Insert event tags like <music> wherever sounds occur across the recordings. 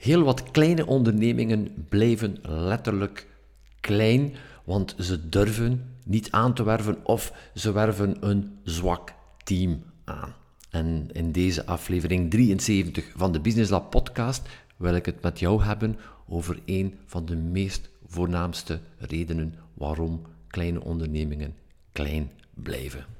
Heel wat kleine ondernemingen blijven letterlijk klein, want ze durven niet aan te werven of ze werven een zwak team aan. En in deze aflevering 73 van de Business Lab podcast wil ik het met jou hebben over een van de meest voornaamste redenen waarom kleine ondernemingen klein blijven.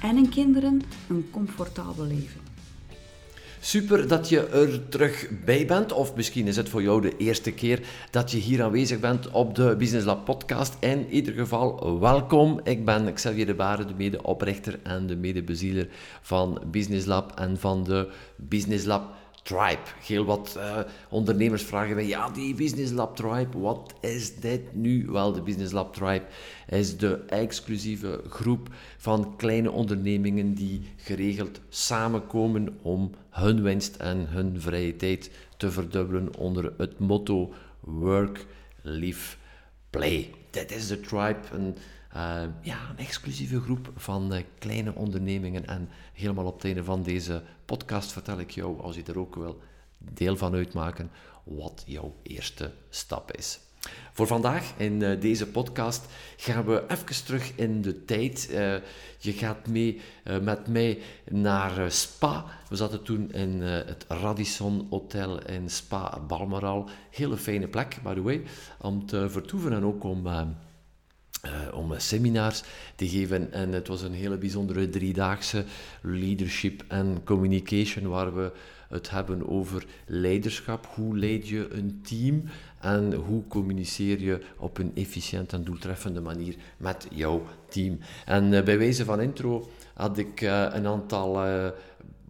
en hun kinderen een comfortabel leven. Super dat je er terug bij bent, of misschien is het voor jou de eerste keer dat je hier aanwezig bent op de Business Lab podcast. In ieder geval, welkom. Ik ben Xavier de Baren, de medeoprichter en de medebezieler van Business Lab en van de Business Lab Tribe. Heel wat uh, ondernemers vragen mij, ja, die Business Lab Tribe, wat is dit nu? Wel, de Business Lab Tribe is de exclusieve groep van kleine ondernemingen die geregeld samenkomen om hun winst en hun vrije tijd te verdubbelen onder het motto Work, Live, Play. Dit is de Tribe, ja, een exclusieve groep van uh, kleine ondernemingen. En helemaal op het einde van deze podcast vertel ik jou, als je er ook wil deel van uitmaken, wat jouw eerste stap is. Voor vandaag in uh, deze podcast gaan we even terug in de tijd. je gaat mee met mij naar Spa. We zaten toen in het Radisson Hotel in Spa Balmoral. Hele fijne plek, by the way, om te vertoeven en ook om uh, om seminars te geven. En het was een hele bijzondere driedaagse leadership en communication, waar we het hebben over leiderschap. Hoe leid je een team en hoe communiceer je op een efficiënt en doeltreffende manier met jouw team. En uh, bij wijze van intro had ik een aantal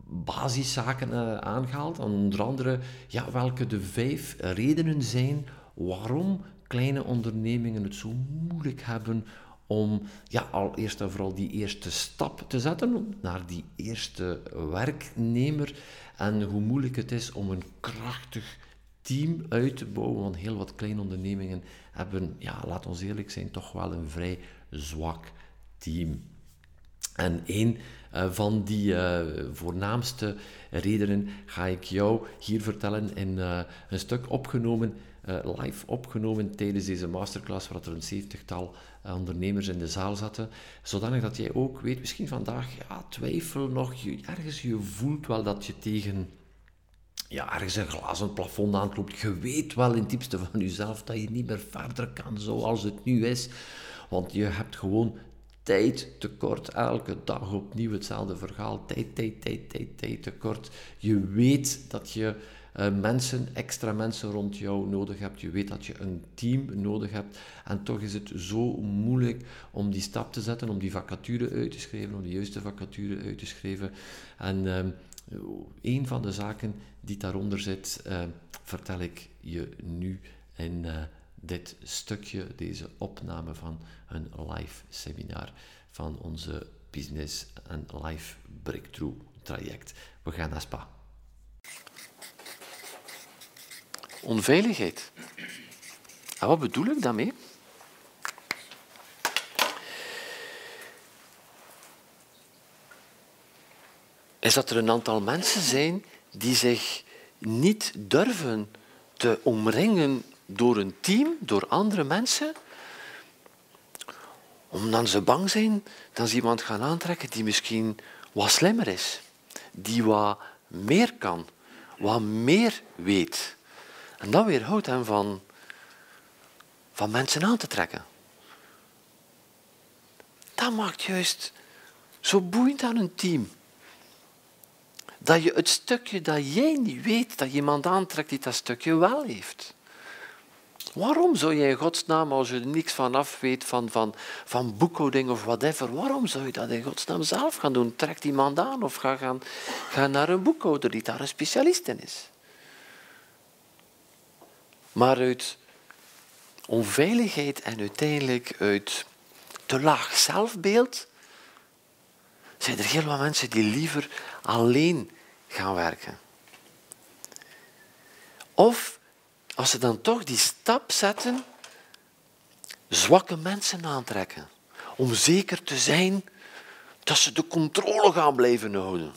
basiszaken aangehaald. Onder andere ja, welke de vijf redenen zijn waarom kleine ondernemingen het zo moeilijk hebben om ja, al eerst en vooral die eerste stap te zetten naar die eerste werknemer. En hoe moeilijk het is om een krachtig team uit te bouwen. Want heel wat kleine ondernemingen hebben, ja, laat ons eerlijk zijn, toch wel een vrij zwak team. En een uh, van die uh, voornaamste redenen ga ik jou hier vertellen in uh, een stuk opgenomen uh, live opgenomen tijdens deze masterclass, waar er een zeventigtal uh, ondernemers in de zaal zaten. Zodanig dat jij ook weet, misschien vandaag, ja, twijfel nog, je, ergens je voelt wel dat je tegen ja, ergens een glazen plafond aanklopt. Je weet wel in het diepste van jezelf dat je niet meer verder kan zoals het nu is. Want je hebt gewoon tijd tekort. Elke dag opnieuw hetzelfde verhaal. Tijd, tijd, tijd, tijd, tijd tekort. Je weet dat je mensen, extra mensen rond jou nodig hebt. Je weet dat je een team nodig hebt. En toch is het zo moeilijk om die stap te zetten, om die vacature uit te schrijven, om de juiste vacature uit te schrijven. En uh, een van de zaken die daaronder zit, uh, vertel ik je nu in eh, dit stukje, deze opname van een live seminar van onze Business en Life Breakthrough traject. We gaan naar Spa. Onveiligheid. En wat bedoel ik daarmee? Is dat er een aantal mensen zijn die zich niet durven te omringen door een team, door andere mensen, omdat ze bang zijn dat ze iemand gaan aantrekken die misschien wat slimmer is, die wat meer kan, wat meer weet. En dat weerhoudt hem van van mensen aan te trekken. Dat maakt juist zo boeiend aan een team. Dat je het stukje dat jij niet weet, dat je iemand aantrekt die dat stukje wel heeft. Waarom zou je in godsnaam, als je er niks van af weet, van, van, van boekhouding of whatever, waarom zou je dat in godsnaam zelf gaan doen? Trek iemand aan of ga, gaan, ga naar een boekhouder die daar een specialist in is. Maar uit onveiligheid en uiteindelijk uit te laag zelfbeeld zijn er heel wat mensen die liever alleen gaan werken. Of als ze dan toch die stap zetten, zwakke mensen aantrekken. Om zeker te zijn dat ze de controle gaan blijven houden.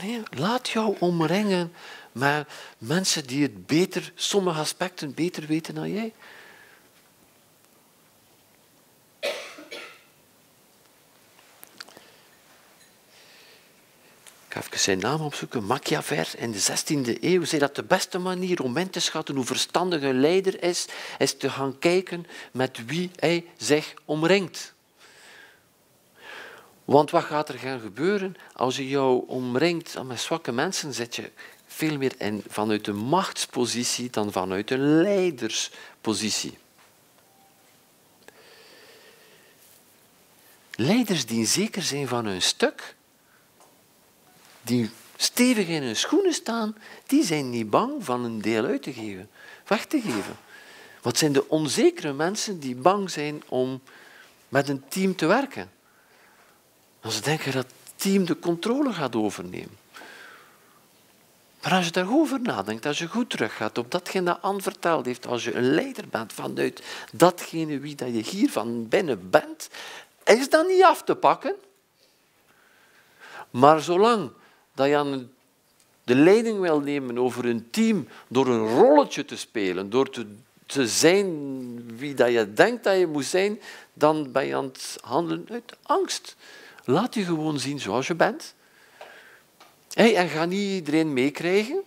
Nee, laat jou omringen met mensen die het beter, sommige aspecten beter weten dan jij. Ik ga even zijn naam opzoeken. Machiavel in de 16e eeuw zei dat de beste manier om in te schatten hoe verstandig een leider is, is te gaan kijken met wie hij zich omringt. Want wat gaat er gaan gebeuren als je jou omringt met zwakke mensen? Zit je veel meer in, vanuit een machtspositie dan vanuit een leiderspositie. Leiders die zeker zijn van hun stuk, die stevig in hun schoenen staan, die zijn niet bang van een deel uit te geven, weg te geven. Wat zijn de onzekere mensen die bang zijn om met een team te werken? Als ze denken dat het team de controle gaat overnemen. Maar als je daarover nadenkt, als je goed teruggaat op datgene dat Anne verteld heeft, als je een leider bent vanuit datgene wie dat je hier van binnen bent, is dat niet af te pakken. Maar zolang dat je de leiding wil nemen over een team door een rolletje te spelen, door te, te zijn wie dat je denkt dat je moet zijn, dan ben je aan het handelen uit angst. Laat je gewoon zien zoals je bent. Hey, en ga niet iedereen meekrijgen.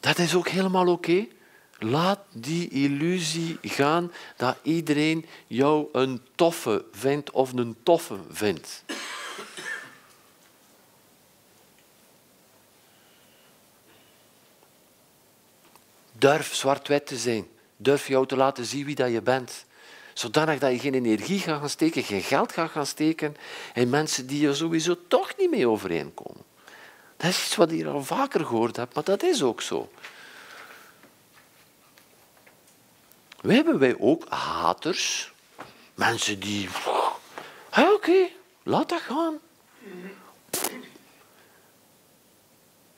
Dat is ook helemaal oké. Laat die illusie gaan dat iedereen jou een toffe vindt of een toffe vindt. Durf zwart-wit te zijn. Durf jou te laten zien wie dat je bent. Zodanig dat je geen energie gaat gaan steken, geen geld gaat gaan steken in mensen die je sowieso toch niet mee overeenkomen. Dat is iets wat je al vaker gehoord hebt, maar dat is ook zo. We hebben wij ook haters. Mensen die... Oké, laat dat gaan.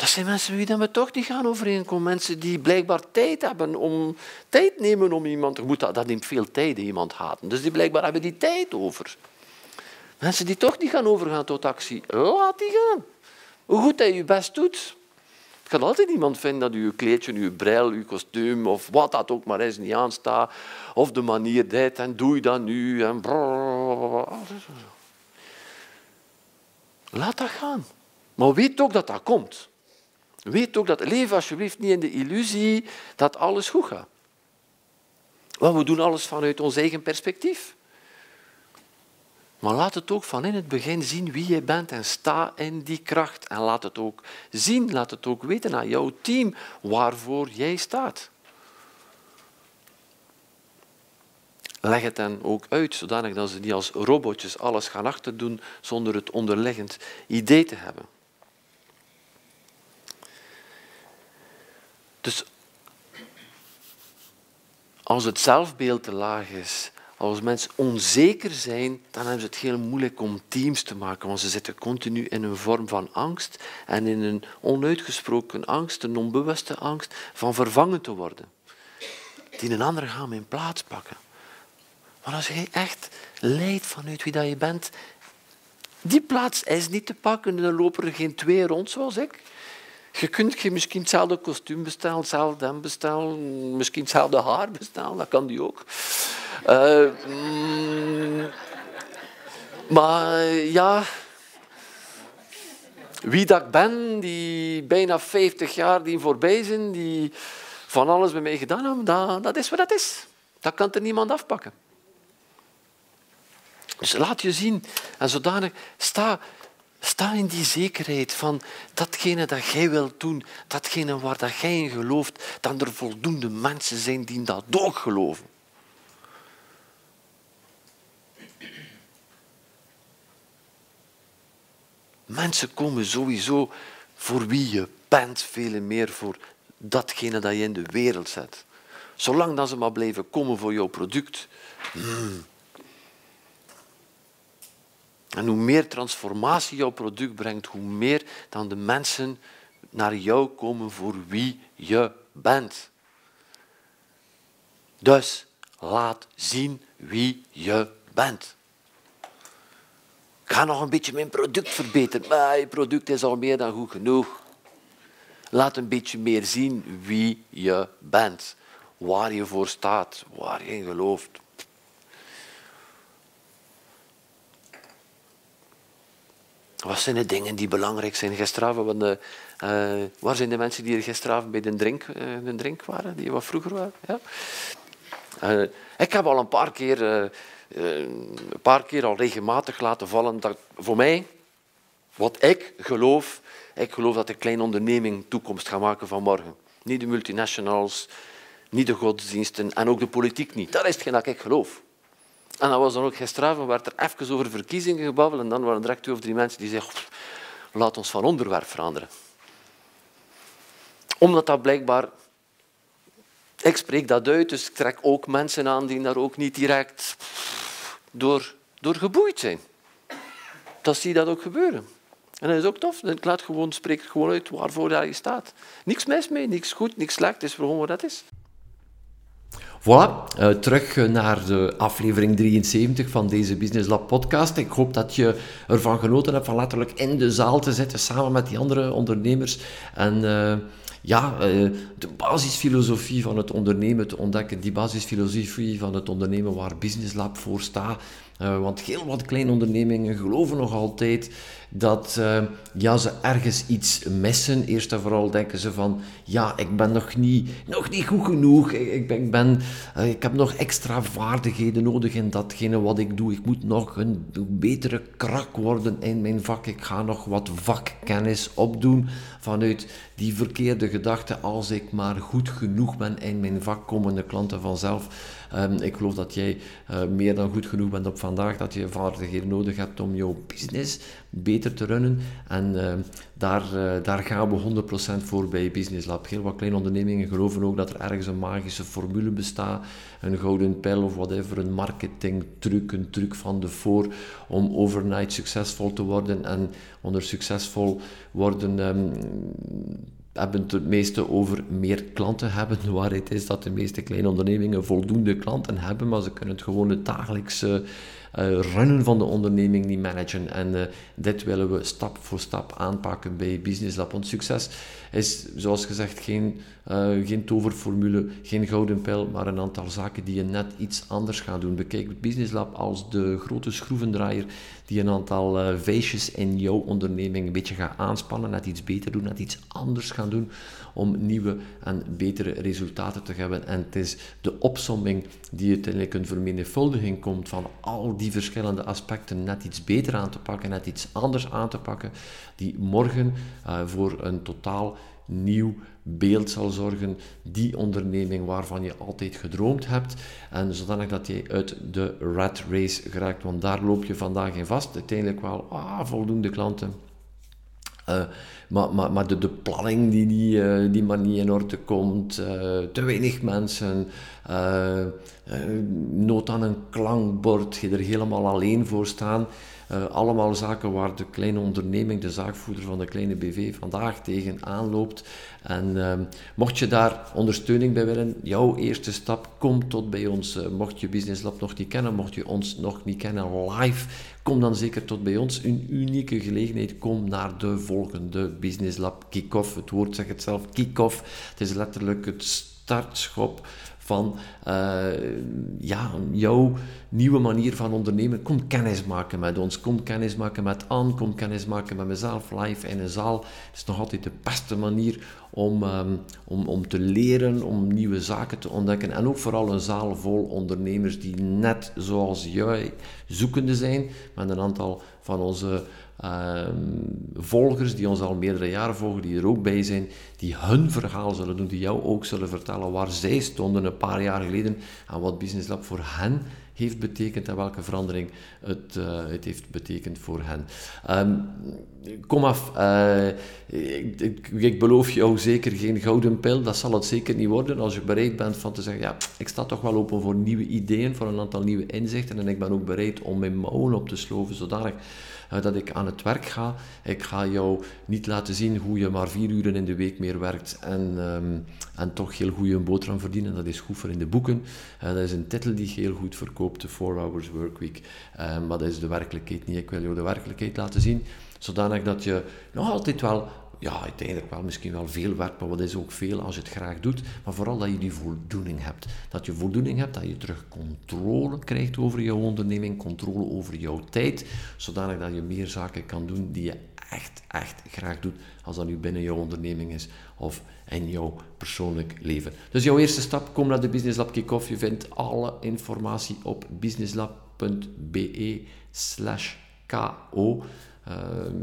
Dat zijn mensen wie we toch niet gaan overeenkomen. Mensen die blijkbaar tijd hebben om tijd nemen om iemand. te dat, dat neemt veel tijd, iemand haten. Dus die blijkbaar hebben die tijd over. Mensen die toch niet gaan overgaan tot actie, laat die gaan. Hoe goed hij je best doet. Het kan altijd iemand vinden dat uw kleedje, uw bril, uw kostuum of wat dat ook maar is niet aanstaat. Of de manier dit en doe je dat nu. En Laat dat gaan. Maar weet ook dat dat komt. Weet ook dat leef alsjeblieft niet in de illusie dat alles goed gaat. Want we doen alles vanuit ons eigen perspectief. Maar laat het ook van in het begin zien wie je bent en sta in die kracht. En laat het ook zien, laat het ook weten aan jouw team waarvoor jij staat. Leg het dan ook uit, zodanig dat ze niet als robotjes alles gaan achterdoen zonder het onderliggend idee te hebben. Dus als het zelfbeeld te laag is, als mensen onzeker zijn, dan hebben ze het heel moeilijk om teams te maken, want ze zitten continu in een vorm van angst en in een onuitgesproken angst, een onbewuste angst van vervangen te worden. Die een ander gaan in plaats pakken. Maar als je echt leidt vanuit wie dat je bent, die plaats is niet te pakken en dan lopen er geen twee rond zoals ik. Je kunt je misschien hetzelfde kostuum bestellen, hetzelfde hem bestellen, misschien hetzelfde haar bestellen, dat kan die ook. Uh, mm, maar ja, wie dat ik ben, die bijna 50 jaar die voorbij zijn, die van alles bij mij gedaan hebben, dat, dat is wat dat is. Dat kan er niemand afpakken. Dus laat je zien en zodanig sta, sta in die zekerheid van datgene dat jij wilt doen, datgene waar dat jij in gelooft, dat er voldoende mensen zijn die dat ook geloven. Mensen komen sowieso voor wie je bent, veel meer voor datgene dat je in de wereld zet. Zolang dat ze maar blijven komen voor jouw product. Hmm. En hoe meer transformatie jouw product brengt, hoe meer dan de mensen naar jou komen voor wie je bent. Dus laat zien wie je bent. Ik ga nog een beetje mijn product verbeteren. Maar je product is al meer dan goed genoeg. Laat een beetje meer zien wie je bent. Waar je voor staat. Waar je in gelooft. Wat zijn de dingen die belangrijk zijn? Gisteravond, uh, waar zijn de mensen die er gisteravond bij de drink, uh, de drink waren, die wat vroeger waren? Ja? Ik heb al een paar keer eh, een paar keer al regelmatig laten vallen dat voor mij, wat ik geloof, ik geloof dat de kleine onderneming toekomst gaat maken van morgen. Niet de multinationals, niet de godsdiensten en ook de politiek niet. Dat is hetgeen dat ik geloof. En dat was dan ook gisteravond, werd er even over verkiezingen gebabbeld en dan waren er twee of drie mensen die zeiden, laat ons van onderwerp veranderen. Omdat dat blijkbaar ik spreek dat uit, dus ik trek ook mensen aan die daar ook niet direct door, door geboeid zijn. Dan zie je dat ook gebeuren. En dat is ook tof. Ik laat gewoon, spreek gewoon uit waarvoor je staat. Niks mis mee, niks goed, niks slecht. Het is gewoon wat dat is. Voilà, uh, terug naar de aflevering 73 van deze Business Lab podcast. Ik hoop dat je ervan genoten hebt van letterlijk in de zaal te zitten samen met die andere ondernemers. En... Uh, ja, eh, de basisfilosofie van het ondernemen te ontdekken, die basisfilosofie van het ondernemen waar Business Lab voor staat. Uh, want heel wat kleine ondernemingen geloven nog altijd dat uh, ja, ze ergens iets missen. Eerst en vooral denken ze van, ja, ik ben nog niet, nog niet goed genoeg. Ik, ben, ik, uh, ik heb nog extra vaardigheden nodig in datgene wat ik doe. Ik moet nog een betere krak worden in mijn vak. Ik ga nog wat vakkennis opdoen vanuit die verkeerde gedachte. Als ik maar goed genoeg ben in mijn vak, komen de klanten vanzelf. Um, ik geloof dat jij uh, meer dan goed genoeg bent op vandaag, dat je vaardigheden nodig hebt om jouw business beter te runnen. En uh, daar, uh, daar gaan we 100% voor bij Business Lab. Heel wat kleine ondernemingen geloven ook dat er ergens een magische formule bestaat, een gouden pijl of whatever, een marketingtruc, een truc van de voor om overnight succesvol te worden en onder succesvol worden um, hebben het meeste over meer klanten hebben. <laughs> De waarheid is dat de meeste kleine ondernemingen voldoende klanten hebben, maar ze kunnen het gewoon het dagelijkse runnen van de onderneming niet managen. En uh, dit willen we stap voor stap aanpakken bij Business Lab. Want succes is, zoals gezegd, geen, uh, geen toverformule, geen gouden pijl, maar een aantal zaken die je net iets anders gaat doen. Bekijk Business Lab als de grote schroevendraaier die een aantal feestjes in jouw onderneming een beetje gaat aanspannen, net iets beter doen, net iets anders gaan doen om nieuwe en betere resultaten te hebben. En het is de opsomming die uiteindelijk een vermenigvuldiging komt van al die verschillende aspecten net iets beter aan te pakken, net iets anders aan te pakken, die morgen uh, voor een totaal nieuw beeld zal zorgen, die onderneming waarvan je altijd gedroomd hebt, en zodanig dat je uit de rat race geraakt, want daar loop je vandaag in vast. Uiteindelijk wel ah, voldoende klanten. Uh, maar, maar, maar de, de planning die, die, uh, die maar niet in orde komt, uh, te weinig mensen, nood aan een klankbord, je er helemaal alleen voor staan. Uh, allemaal zaken waar de kleine onderneming, de zaakvoerder van de kleine BV, vandaag tegen aanloopt. En uh, mocht je daar ondersteuning bij willen, jouw eerste stap, kom tot bij ons. Uh, mocht je Business Lab nog niet kennen, mocht je ons nog niet kennen live, kom dan zeker tot bij ons. Een unieke gelegenheid, kom naar de volgende Business Lab kick-off. Het woord zegt het zelf, kick-off. Het is letterlijk het startschop van ja, jouw nieuwe manier van ondernemen. Kom kennis maken met ons, kom kennis maken met Anne, kom kennis maken met mezelf live in een zaal. Het is nog altijd de beste manier om, ehm, om, om te leren, om nieuwe zaken te ontdekken. En ook vooral een zaal vol ondernemers die net zoals jij zoekende zijn, met een aantal van onze volgers die ons al meerdere jaren volgen, die er ook bij zijn, die hun verhaal zullen doen, die jou ook zullen vertellen waar zij stonden een paar jaar geleden en wat Business Lab voor hen heeft betekend en welke verandering het, uh, het heeft betekend voor hen. Um, kom af, uh, ik, ik, ik, beloof jou zeker geen gouden pil, dat zal het zeker niet worden als je bereid bent van te zeggen, ja, ik sta toch wel open voor nieuwe ideeën, voor een aantal nieuwe inzichten en ik ben ook bereid om mijn mouwen op te sloven, zodanig dat ik aan het werk ga. Ik ga jou niet laten zien hoe je maar vier uren in de week meer werkt en, um, en toch heel goed een boterham verdienen. Dat is goed voor in de boeken. Uh, dat is een titel die heel goed verkoopt, de 4 Hours Workweek. Uh, maar dat is de werkelijkheid niet. Ik wil jou de werkelijkheid laten zien, zodanig dat je nog altijd wel ja, uiteindelijk wel misschien wel veel werk, maar wat is ook veel als je het graag doet. Maar vooral dat je die voldoening hebt. Dat je voldoening hebt, dat je terug controle krijgt over jouw onderneming, controle over jouw tijd, zodanig dat je meer zaken kan doen die je echt, echt graag doet, als dat nu binnen jouw onderneming is of in jouw persoonlijk leven. Dus jouw eerste stap, kom naar de Business Lab Kick-Off. Je vindt alle informatie op businesslab.be slash ko. Ehm,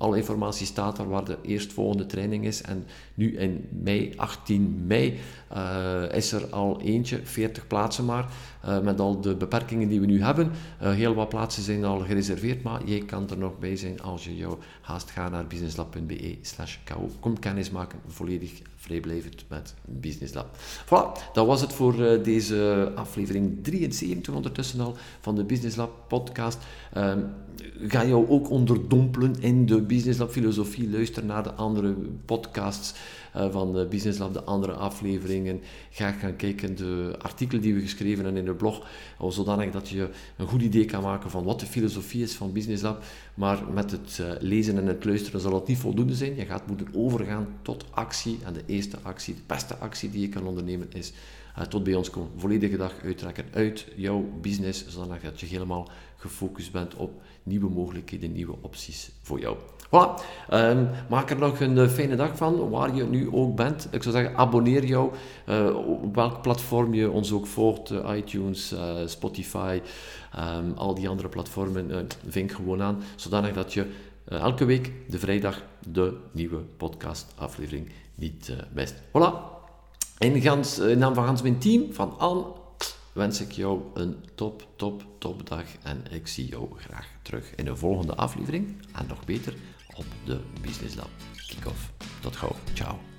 alle informatie staat er waar de eerstvolgende training is. En nu in mei, 18 mei, uh, is er al eentje, 40 plaatsen maar, uh, met al de beperkingen die we nu hebben. Uh, heel wat plaatsen zijn al gereserveerd, maar jij kan er nog bij zijn als je jou haast gaat naar businesslab.be slash ko. Kom kennis maken, volledig vrijblijvend met Business Lab. Voilà, dat was het voor deze aflevering 73 ondertussen al van de Business Lab podcast. Um, ga jou ook onderdompelen in de Business Lab filosofie. Luister naar de andere podcasts uh, van de Business Lab, de andere afleveringen. Ga gaan kijken de artikelen die we geschreven hebben in de blog, uh, zodanig dat je een goed idee kan maken van wat de filosofie is van Business Lab. Maar met het lezen en het luisteren zal het niet voldoende zijn. Je gaat moeten overgaan tot actie. En de eerste actie, de beste actie die je kan ondernemen is tot bij ons komen. Volledige dag uittrekken uit jouw business, zodat je helemaal gefocust bent op nieuwe mogelijkheden, nieuwe opties voor jou. Voilà. Um, maak er nog een uh, fijne dag van, waar je nu ook bent. Ik zou zeggen, abonneer jou uh, op welk platform je ons ook volgt. Uh, iTunes, Spotify, um, al die andere platformen. vink gewoon aan, zodanig dat je elke week, de vrijdag, de nieuwe podcast aflevering niet mist. Voilà. In, gans, in naam van Hans mijn team, van Anne, wens ik jou een top, top, top dag. En ik zie jou graag terug in de volgende aflevering. En nog beter op de Business Lab Kick-Off. Tot gauw. Ciao.